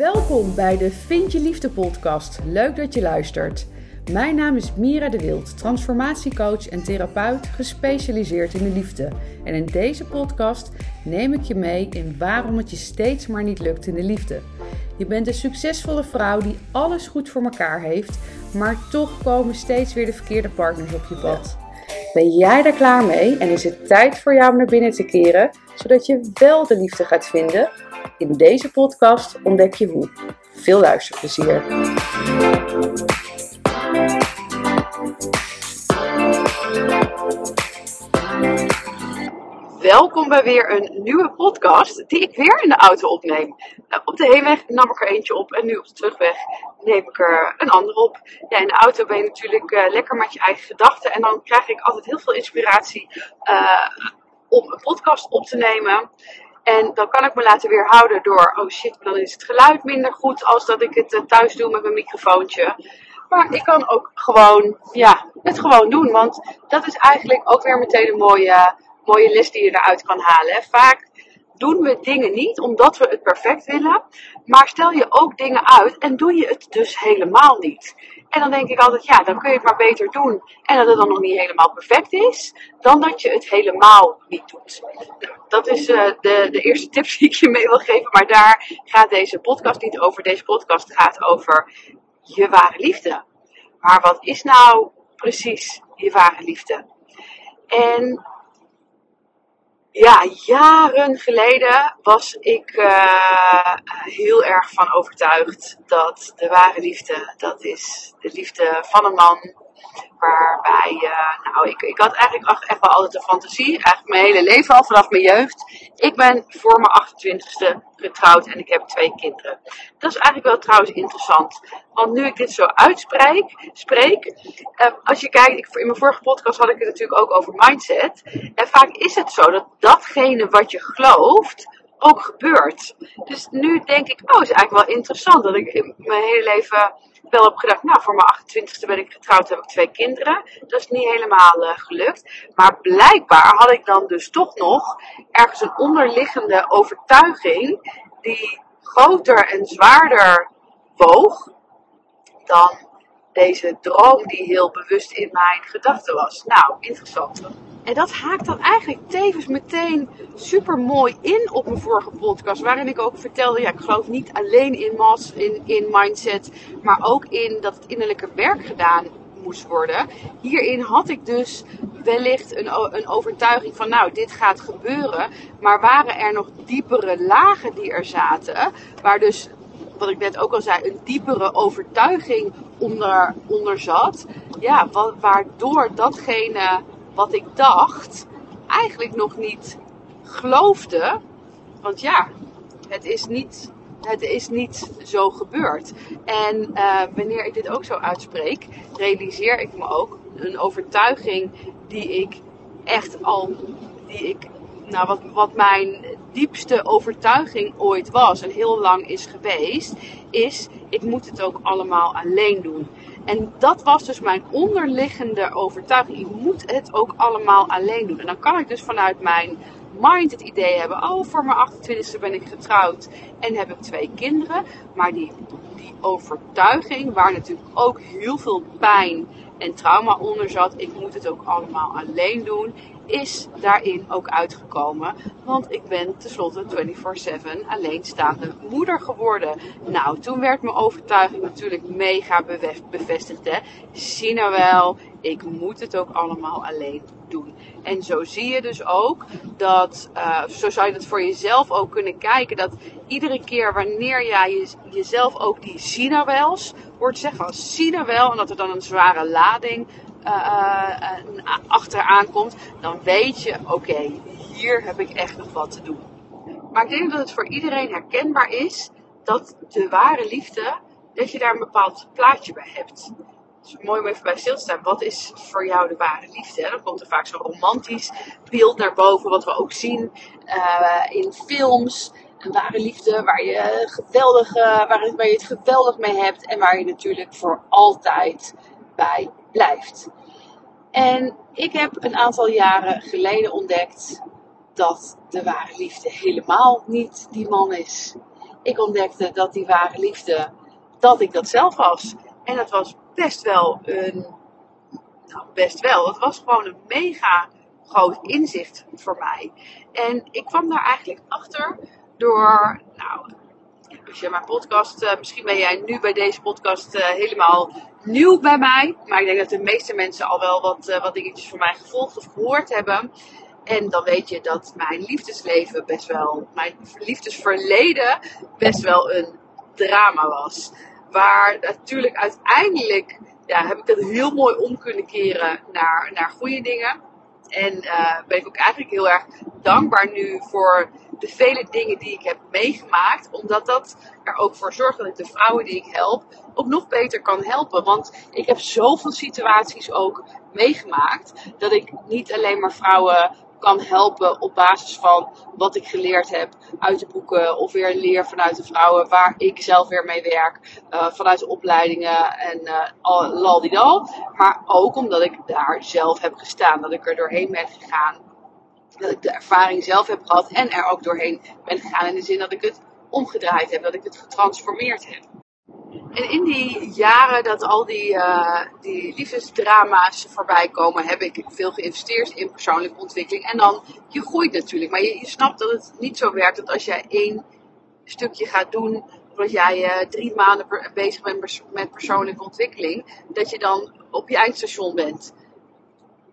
Welkom bij de Vind je Liefde podcast. Leuk dat je luistert. Mijn naam is Mira de Wild, transformatiecoach en therapeut gespecialiseerd in de liefde. En in deze podcast neem ik je mee in waarom het je steeds maar niet lukt in de liefde. Je bent een succesvolle vrouw die alles goed voor elkaar heeft, maar toch komen steeds weer de verkeerde partners op je pad. Ben jij daar klaar mee en is het tijd voor jou om naar binnen te keren, zodat je wel de liefde gaat vinden? In deze podcast ontdek je hoe. Veel luisterplezier. Welkom bij weer een nieuwe podcast die ik weer in de auto opneem. Nou, op de heenweg nam ik er eentje op en nu op de terugweg neem ik er een ander op. Ja, in de auto ben je natuurlijk uh, lekker met je eigen gedachten en dan krijg ik altijd heel veel inspiratie uh, om een podcast op te nemen. En dan kan ik me laten weerhouden door, oh shit, dan is het geluid minder goed als dat ik het uh, thuis doe met mijn microfoontje. Maar ik kan ook gewoon, ja, het gewoon doen. Want dat is eigenlijk ook weer meteen een mooie, mooie les die je eruit kan halen. Vaak doen we dingen niet omdat we het perfect willen. Maar stel je ook dingen uit en doe je het dus helemaal niet. En dan denk ik altijd, ja, dan kun je het maar beter doen. En dat het dan nog niet helemaal perfect is, dan dat je het helemaal niet doet. Dat is uh, de, de eerste tip die ik je mee wil geven. Maar daar gaat deze podcast niet over. Deze podcast gaat over je ware liefde. Maar wat is nou precies je ware liefde? En ja, jaren geleden was ik uh, heel erg van overtuigd dat de ware liefde, dat is de liefde van een man. Waarbij, uh, nou, ik, ik had eigenlijk echt wel altijd een fantasie, eigenlijk mijn hele leven al, vanaf mijn jeugd. Ik ben voor mijn 28ste getrouwd en ik heb twee kinderen. Dat is eigenlijk wel trouwens interessant. Want nu ik dit zo uitspreek, spreek, uh, als je kijkt, ik, in mijn vorige podcast had ik het natuurlijk ook over mindset. En vaak is het zo dat datgene wat je gelooft, ook gebeurt. Dus nu denk ik, oh, is eigenlijk wel interessant dat ik mijn hele leven wel heb gedacht, nou, voor mijn 28ste ben ik getrouwd, heb ik twee kinderen. Dat is niet helemaal uh, gelukt. Maar blijkbaar had ik dan dus toch nog ergens een onderliggende overtuiging die groter en zwaarder woog dan deze droom die heel bewust in mijn gedachten was. Nou, interessant. En dat haakt dan eigenlijk tevens meteen super mooi in op mijn vorige podcast. Waarin ik ook vertelde, ja, ik geloof niet alleen in mas, in, in mindset, maar ook in dat het innerlijke werk gedaan moest worden. Hierin had ik dus wellicht een, een overtuiging van, nou, dit gaat gebeuren. Maar waren er nog diepere lagen die er zaten, waar dus wat ik net ook al zei, een diepere overtuiging onder, onder zat. Ja, waardoor datgene wat ik dacht, eigenlijk nog niet geloofde. Want ja, het is niet, het is niet zo gebeurd. En uh, wanneer ik dit ook zo uitspreek, realiseer ik me ook een overtuiging die ik echt al, die ik, nou wat, wat mijn diepste overtuiging ooit was en heel lang is geweest, is ik moet het ook allemaal alleen doen. En dat was dus mijn onderliggende overtuiging. Ik moet het ook allemaal alleen doen. En dan kan ik dus vanuit mijn mind het idee hebben: oh, voor mijn 28e ben ik getrouwd en heb ik twee kinderen. Maar die, die overtuiging, waar natuurlijk ook heel veel pijn en trauma onder zat, ik moet het ook allemaal alleen doen, is daarin ook uitgekomen. Want ik ben tenslotte 24/7 alleenstaande moeder geworden. Nou, toen werd mijn overtuiging natuurlijk mega bevestigd. Hè. Zie nou wel, ik moet het ook allemaal alleen doen. En zo zie je dus ook dat, uh, zo zou je dat voor jezelf ook kunnen kijken, dat iedere keer wanneer jij je, jezelf ook die sinawels hoort zeggen van zie wel, en dat er dan een zware lading uh, achteraan komt, dan weet je, oké, hier heb ik echt nog wat te doen. Maar ik denk dat het voor iedereen herkenbaar is dat de ware liefde, dat je daar een bepaald plaatje bij hebt. Is mooi om even bij stil te staan. Wat is voor jou de ware liefde? Dan komt er vaak zo'n romantisch beeld naar boven, wat we ook zien uh, in films. Een ware liefde waar je, geweldig, waar, waar je het geweldig mee hebt en waar je natuurlijk voor altijd bij blijft. En ik heb een aantal jaren geleden ontdekt dat de ware liefde helemaal niet die man is. ik ontdekte dat die ware liefde, dat ik dat zelf was. En dat was best wel een, nou best wel, het was gewoon een mega groot inzicht voor mij. En ik kwam daar eigenlijk achter door, nou, als je mijn podcast, uh, misschien ben jij nu bij deze podcast uh, helemaal nieuw bij mij. Maar ik denk dat de meeste mensen al wel wat, uh, wat dingetjes van mij gevolgd of gehoord hebben. En dan weet je dat mijn liefdesleven best wel, mijn liefdesverleden best wel een drama was. Waar natuurlijk uiteindelijk ja, heb ik dat heel mooi om kunnen keren naar, naar goede dingen. En uh, ben ik ook eigenlijk heel erg dankbaar nu voor de vele dingen die ik heb meegemaakt. Omdat dat er ook voor zorgt dat ik de vrouwen die ik help ook nog beter kan helpen. Want ik heb zoveel situaties ook meegemaakt. Dat ik niet alleen maar vrouwen kan helpen op basis van wat ik geleerd heb uit de boeken of weer leer vanuit de vrouwen waar ik zelf weer mee werk, uh, vanuit de opleidingen en uh, al die. Maar ook omdat ik daar zelf heb gestaan, dat ik er doorheen ben gegaan, dat ik de ervaring zelf heb gehad en er ook doorheen ben gegaan in de zin dat ik het omgedraaid heb, dat ik het getransformeerd heb. En in die jaren dat al die, uh, die liefdesdrama's voorbij komen, heb ik veel geïnvesteerd in persoonlijke ontwikkeling. En dan, je groeit natuurlijk, maar je, je snapt dat het niet zo werkt dat als jij één stukje gaat doen, dat jij uh, drie maanden bezig bent met persoonlijke ontwikkeling, dat je dan op je eindstation bent.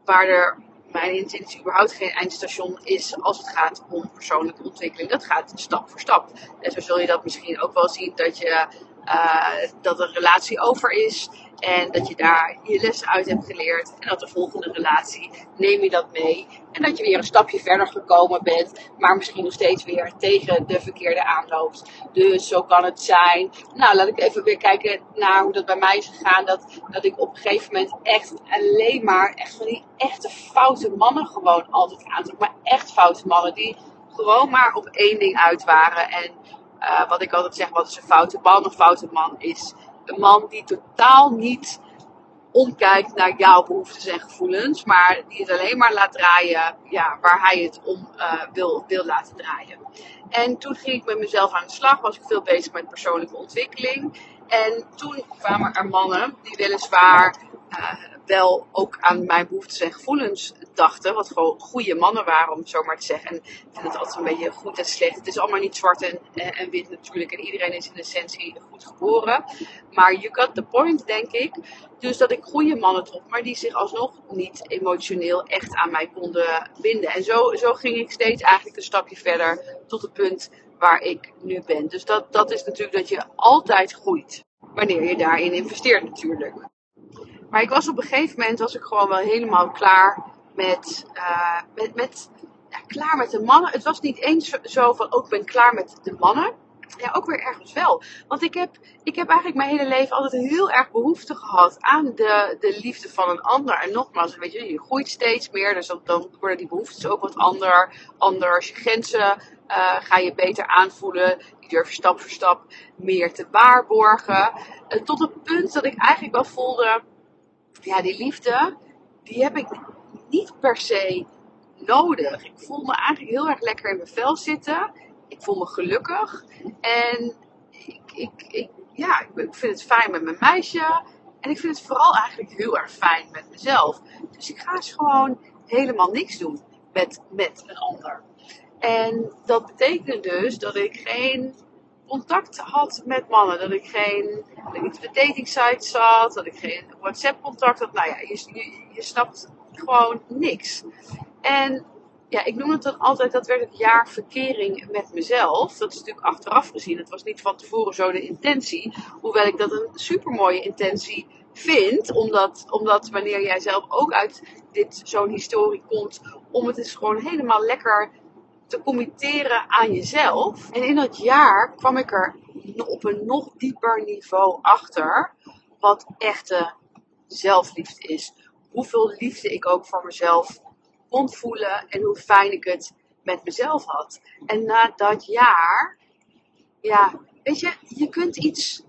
Waar er mijn intentie überhaupt geen eindstation is als het gaat om persoonlijke ontwikkeling. Dat gaat stap voor stap. En zo zul je dat misschien ook wel zien dat je uh, dat een relatie over is en dat je daar je lessen uit hebt geleerd. En dat de volgende relatie neem je dat mee. En dat je weer een stapje verder gekomen bent, maar misschien nog steeds weer tegen de verkeerde aanloopt. Dus zo kan het zijn. Nou, laat ik even weer kijken naar hoe dat bij mij is gegaan. Dat, dat ik op een gegeven moment echt alleen maar echt van die echte foute mannen gewoon altijd aantrok. Maar echt foute mannen die gewoon maar op één ding uit waren. En uh, wat ik altijd zeg, wat is een foute man? Een foute man is een man die totaal niet omkijkt naar jouw behoeftes en gevoelens, maar die het alleen maar laat draaien ja, waar hij het om uh, wil, wil laten draaien. En toen ging ik met mezelf aan de slag, was ik veel bezig met persoonlijke ontwikkeling. En toen kwamen er mannen die weliswaar uh, wel ook aan mijn behoeftes en gevoelens dachten. Wat gewoon goede mannen waren, om het zo maar te zeggen. En ik vind het altijd een beetje goed en slecht. Het is allemaal niet zwart en, en wit natuurlijk. En iedereen is in essentie goed geboren. Maar you got the point, denk ik. Dus dat ik goede mannen trok, maar die zich alsnog niet emotioneel echt aan mij konden binden. En zo, zo ging ik steeds eigenlijk een stapje verder tot het punt waar ik nu ben. Dus dat, dat is natuurlijk dat je altijd groeit. Wanneer je daarin investeert natuurlijk. Maar ik was op een gegeven moment was ik gewoon wel helemaal klaar met, uh, met, met ja, klaar met de mannen. Het was niet eens zo van ook oh, ben klaar met de mannen. Ja, ook weer ergens wel. Want ik heb, ik heb eigenlijk mijn hele leven altijd heel erg behoefte gehad aan de, de liefde van een ander. En nogmaals, weet je, je groeit steeds meer. Dus dan, worden die behoeftes ook wat ander, anders. Je grenzen uh, ga je beter aanvoelen. Je durft stap voor stap meer te waarborgen. Uh, tot het punt dat ik eigenlijk wel voelde ja, die liefde, die heb ik niet per se nodig. Ik voel me eigenlijk heel erg lekker in mijn vel zitten. Ik voel me gelukkig. En ik, ik, ik, ja, ik vind het fijn met mijn meisje. En ik vind het vooral eigenlijk heel erg fijn met mezelf. Dus ik ga eens gewoon helemaal niks doen met, met een ander. En dat betekent dus dat ik geen contact had met mannen. Dat ik geen, dat ik de dating site zat, dat ik geen WhatsApp contact had. Nou ja, je, je, snapt gewoon niks. En ja, ik noem het dan altijd, dat werd het jaar verkering met mezelf. Dat is natuurlijk achteraf gezien. Het was niet van tevoren zo de intentie. Hoewel ik dat een super mooie intentie vind. Omdat, omdat wanneer jij zelf ook uit dit zo'n historie komt, om het eens gewoon helemaal lekker te committeren aan jezelf. En in dat jaar kwam ik er op een nog dieper niveau achter wat echte zelfliefde is. Hoeveel liefde ik ook voor mezelf kon voelen en hoe fijn ik het met mezelf had. En na dat jaar, ja, weet je, je kunt iets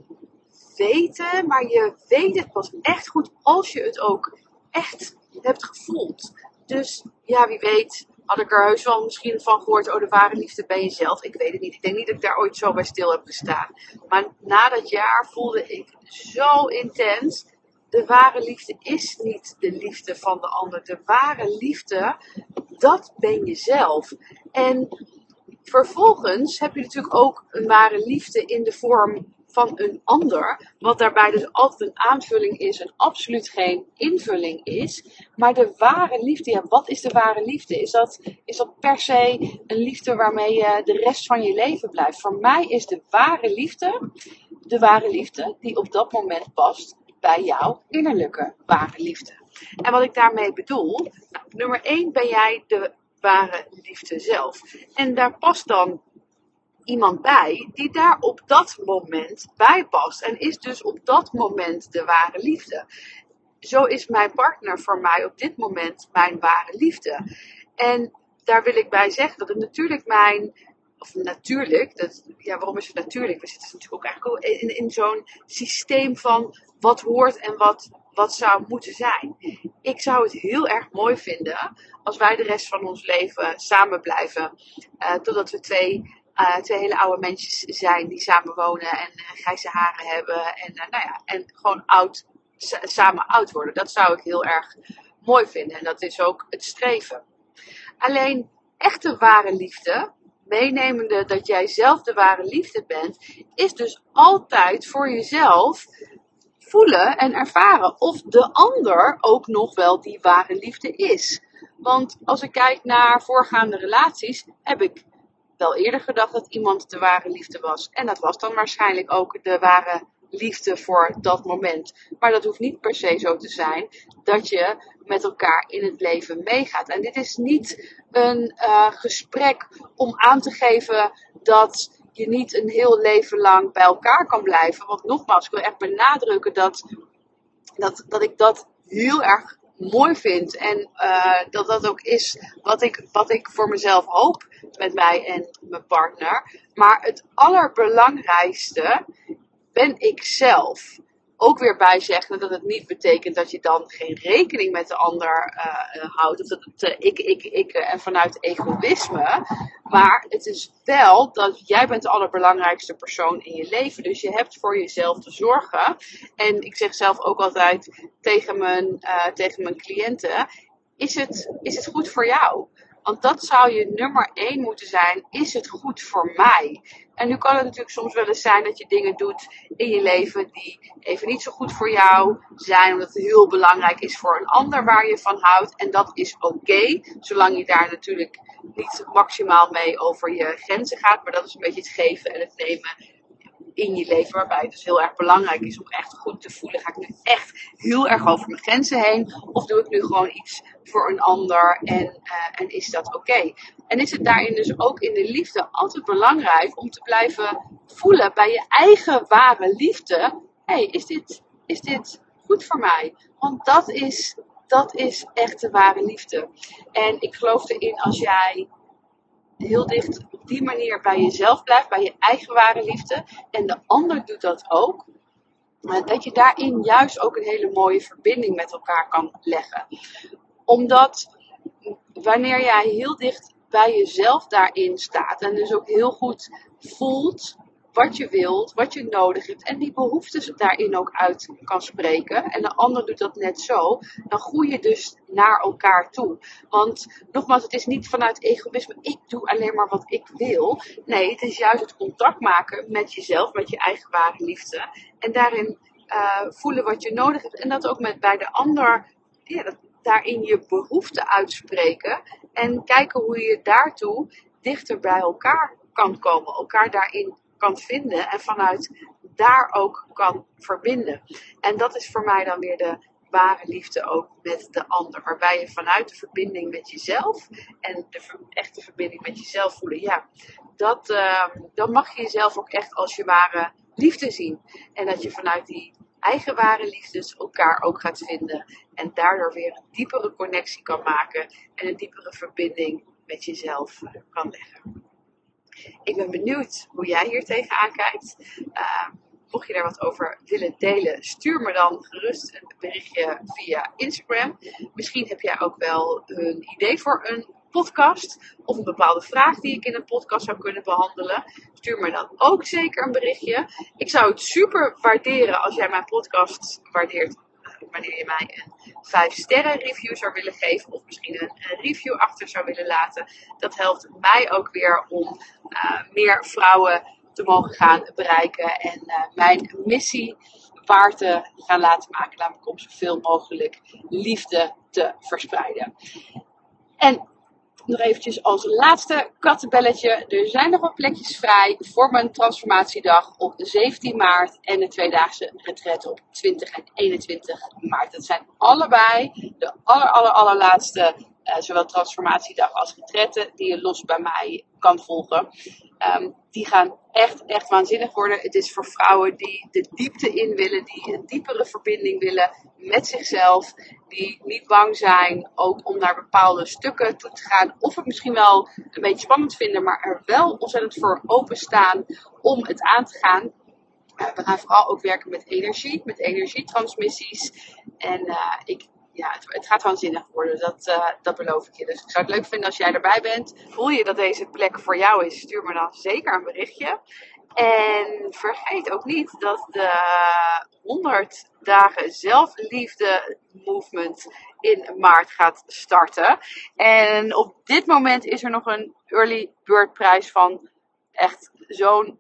weten, maar je weet het pas echt goed als je het ook echt hebt gevoeld. Dus ja, wie weet had ik er heus wel misschien van gehoord, oh de ware liefde ben je zelf. Ik weet het niet. Ik denk niet dat ik daar ooit zo bij stil heb gestaan. Maar na dat jaar voelde ik zo intens, de ware liefde is niet de liefde van de ander. De ware liefde, dat ben je zelf. En vervolgens heb je natuurlijk ook een ware liefde in de vorm van een ander. Wat daarbij dus altijd een aanvulling is en absoluut geen invulling is. Maar de ware liefde, ja, wat is de ware liefde? Is dat, is dat per se een liefde waarmee je de rest van je leven blijft? Voor mij is de ware liefde de ware liefde die op dat moment past bij jouw innerlijke ware liefde. En wat ik daarmee bedoel, nou, nummer 1 ben jij de ware liefde zelf. En daar past dan iemand bij die daar op dat moment bij past. En is dus op dat moment de ware liefde. Zo is mijn partner voor mij op dit moment mijn ware liefde. En daar wil ik bij zeggen dat het natuurlijk mijn. Of natuurlijk, dat, ja, waarom is het natuurlijk? We zitten natuurlijk ook eigenlijk in, in zo'n systeem van wat hoort en wat, wat zou moeten zijn. Ik zou het heel erg mooi vinden als wij de rest van ons leven samen blijven. Uh, totdat we twee uh, twee hele oude mensen zijn die samen wonen en uh, grijze haren hebben. En, uh, nou ja, en gewoon oud, samen oud worden. Dat zou ik heel erg mooi vinden. En dat is ook het streven. Alleen echte ware liefde, meenemende dat jij zelf de ware liefde bent, is dus altijd voor jezelf voelen en ervaren of de ander ook nog wel die ware liefde is. Want als ik kijk naar voorgaande relaties, heb ik wel eerder gedacht dat iemand de ware liefde was. En dat was dan waarschijnlijk ook de ware liefde voor dat moment. Maar dat hoeft niet per se zo te zijn dat je met elkaar in het leven meegaat. En dit is niet een uh, gesprek om aan te geven dat je niet een heel leven lang bij elkaar kan blijven. Want nogmaals, ik wil echt benadrukken dat, dat, dat ik dat heel erg mooi vind. En uh, dat dat ook is wat ik, wat ik voor mezelf hoop met mij en mijn partner. Maar het allerbelangrijkste ben ik zelf ook weer bij zeggen dat het niet betekent dat je dan geen rekening met de ander uh, houdt. Of dat het uh, ik, ik, ik en vanuit egoïsme. Maar het is wel dat jij bent de allerbelangrijkste persoon in je leven. Dus je hebt voor jezelf te zorgen. En ik zeg zelf ook altijd tegen mijn, tegen mijn cliënten. Is het, is het goed voor jou? Want dat zou je nummer één moeten zijn. Is het goed voor mij? En nu kan het natuurlijk soms wel eens zijn dat je dingen doet in je leven die even niet zo goed voor jou zijn. Omdat het heel belangrijk is voor een ander waar je van houdt. En dat is oké. zolang je daar natuurlijk niet maximaal mee over je grenzen gaat. Maar dat is een beetje het geven en het nemen in je leven. Waarbij het dus heel erg belangrijk is om echt goed te voelen. Ga ik nu echt heel erg over mijn grenzen heen? Of doe ik nu gewoon iets voor een ander en, uh, en is dat oké? En is het daarin dus ook in de liefde altijd belangrijk om te blijven voelen bij je eigen ware liefde. hey, is, dit, is dit goed voor mij? Want dat is, dat is echt de ware liefde. En ik geloof erin als jij heel dicht op die manier bij jezelf blijft, bij je eigen ware liefde. En de ander doet dat ook. Dat je daarin juist ook een hele mooie verbinding met elkaar kan leggen. Omdat wanneer jij heel dicht bij jezelf daarin staat en dus ook heel goed voelt wat je wilt, wat je nodig hebt en die behoeftes daarin ook uit kan spreken en de ander doet dat net zo, dan groei je dus naar elkaar toe. Want nogmaals, het is niet vanuit egoïsme, ik doe alleen maar wat ik wil. Nee, het is juist het contact maken met jezelf, met je eigen ware liefde en daarin uh, voelen wat je nodig hebt en dat ook met bij de ander, ja, dat, daarin je behoeften uitspreken en kijken hoe je daartoe dichter bij elkaar kan komen, elkaar daarin kan vinden en vanuit daar ook kan verbinden. En dat is voor mij dan weer de ware liefde ook met de ander. Waarbij je vanuit de verbinding met jezelf en de echte verbinding met jezelf voelen. Ja, dat, uh, dan mag je jezelf ook echt als je ware liefde zien. En dat je vanuit die eigen ware liefdes elkaar ook gaat vinden. En daardoor weer een diepere connectie kan maken en een diepere verbinding met jezelf eh, kan leggen. Ik ben benieuwd hoe jij hier tegenaan kijkt. Uh, mocht je daar wat over willen delen, stuur me dan gerust een berichtje via Instagram. Misschien heb jij ook wel een idee voor een podcast of een bepaalde vraag die ik in een podcast zou kunnen behandelen, stuur me dan ook zeker een berichtje. Ik zou het super waarderen als jij mijn podcast waardeert wanneer je mij een 5 sterren review zou willen geven of misschien een, review achter zou willen laten. Dat helpt mij ook weer om uh, meer vrouwen te mogen gaan bereiken en uh, mijn missie waar te gaan laten maken, namelijk om zoveel mogelijk liefde te verspreiden. En nog eventjes als laatste kattenbelletje. Er zijn nog wat plekjes vrij voor mijn transformatiedag op 17 maart en de tweedaagse retret op 20 en 21 maart. Dat zijn allebei de aller, aller, allerlaatste, uh, zowel transformatiedag als retretten, die je los bij mij kan volgen. Um, die gaan echt, echt waanzinnig worden. Het is voor vrouwen die de diepte in willen, die een diepere verbinding willen met zichzelf, die niet bang zijn ook om naar bepaalde stukken toe te gaan, of het misschien wel een beetje spannend vinden, maar er wel ontzettend voor openstaan om het aan te gaan. Uh, we gaan vooral ook werken met energie, met energietransmissies. En uh, ik ja, het, gaat waanzinnig worden. Dat, uh, dat beloof ik je. Dus ik zou het leuk vinden als jij erbij bent. Voel je dat deze plek voor jou is? Stuur me dan zeker een berichtje. En vergeet ook niet dat de 100 dagen zelfliefde movement in maart gaat starten. En op dit moment is er nog een early bird prijs van echt zo'n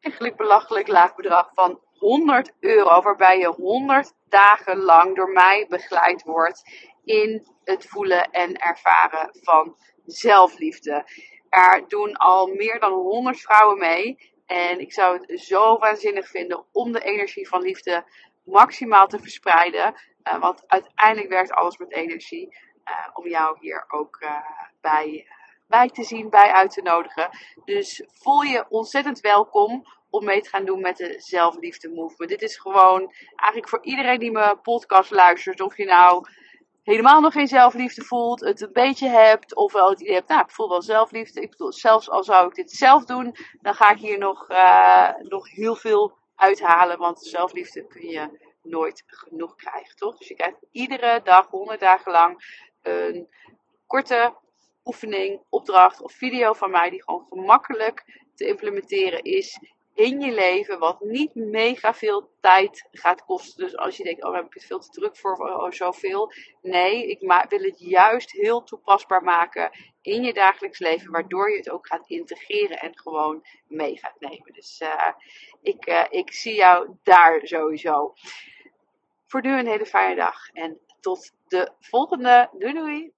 eigenlijk belachelijk laag bedrag van 100 euro. Waarbij je 100 dagen lang door mij begeleid wordt in het voelen en ervaren van zelfliefde. Er doen al meer dan 100 vrouwen mee. En ik zou het zo waanzinnig vinden om de energie van liefde maximaal te verspreiden. Uh, want uiteindelijk werkt alles met energie. Uh, om jou hier ook uh, bij, bij te zien, bij uit te nodigen. Dus voel je ontzettend welkom om mee te gaan doen met de zelfliefde movement. Dit is gewoon eigenlijk voor iedereen die mijn podcast luistert. Of je nou helemaal nog geen zelfliefde voelt, het een beetje hebt, of wel het idee hebt, nou ik voel wel zelfliefde. Ik bedoel, zelfs al zou ik dit zelf doen, dan ga ik hier nog, uh, nog heel veel uithalen. Want zelfliefde kun je nooit genoeg krijgen, toch? Dus je krijgt iedere dag, 100 dagen lang, een korte oefening, opdracht of video van mij die gewoon gemakkelijk te implementeren is in je leven wat niet mega veel tijd gaat kosten. Dus als je denkt, oh, heb ik het veel te druk voor, oh, zoveel. Nee, ik wil het juist heel toepasbaar maken in je dagelijks leven, waardoor je het ook gaat integreren en gewoon mee gaat nemen. Dus uh, ik, uh, ik zie jou daar sowieso. Voor nu een hele fijne dag en tot de volgende. Doei doei!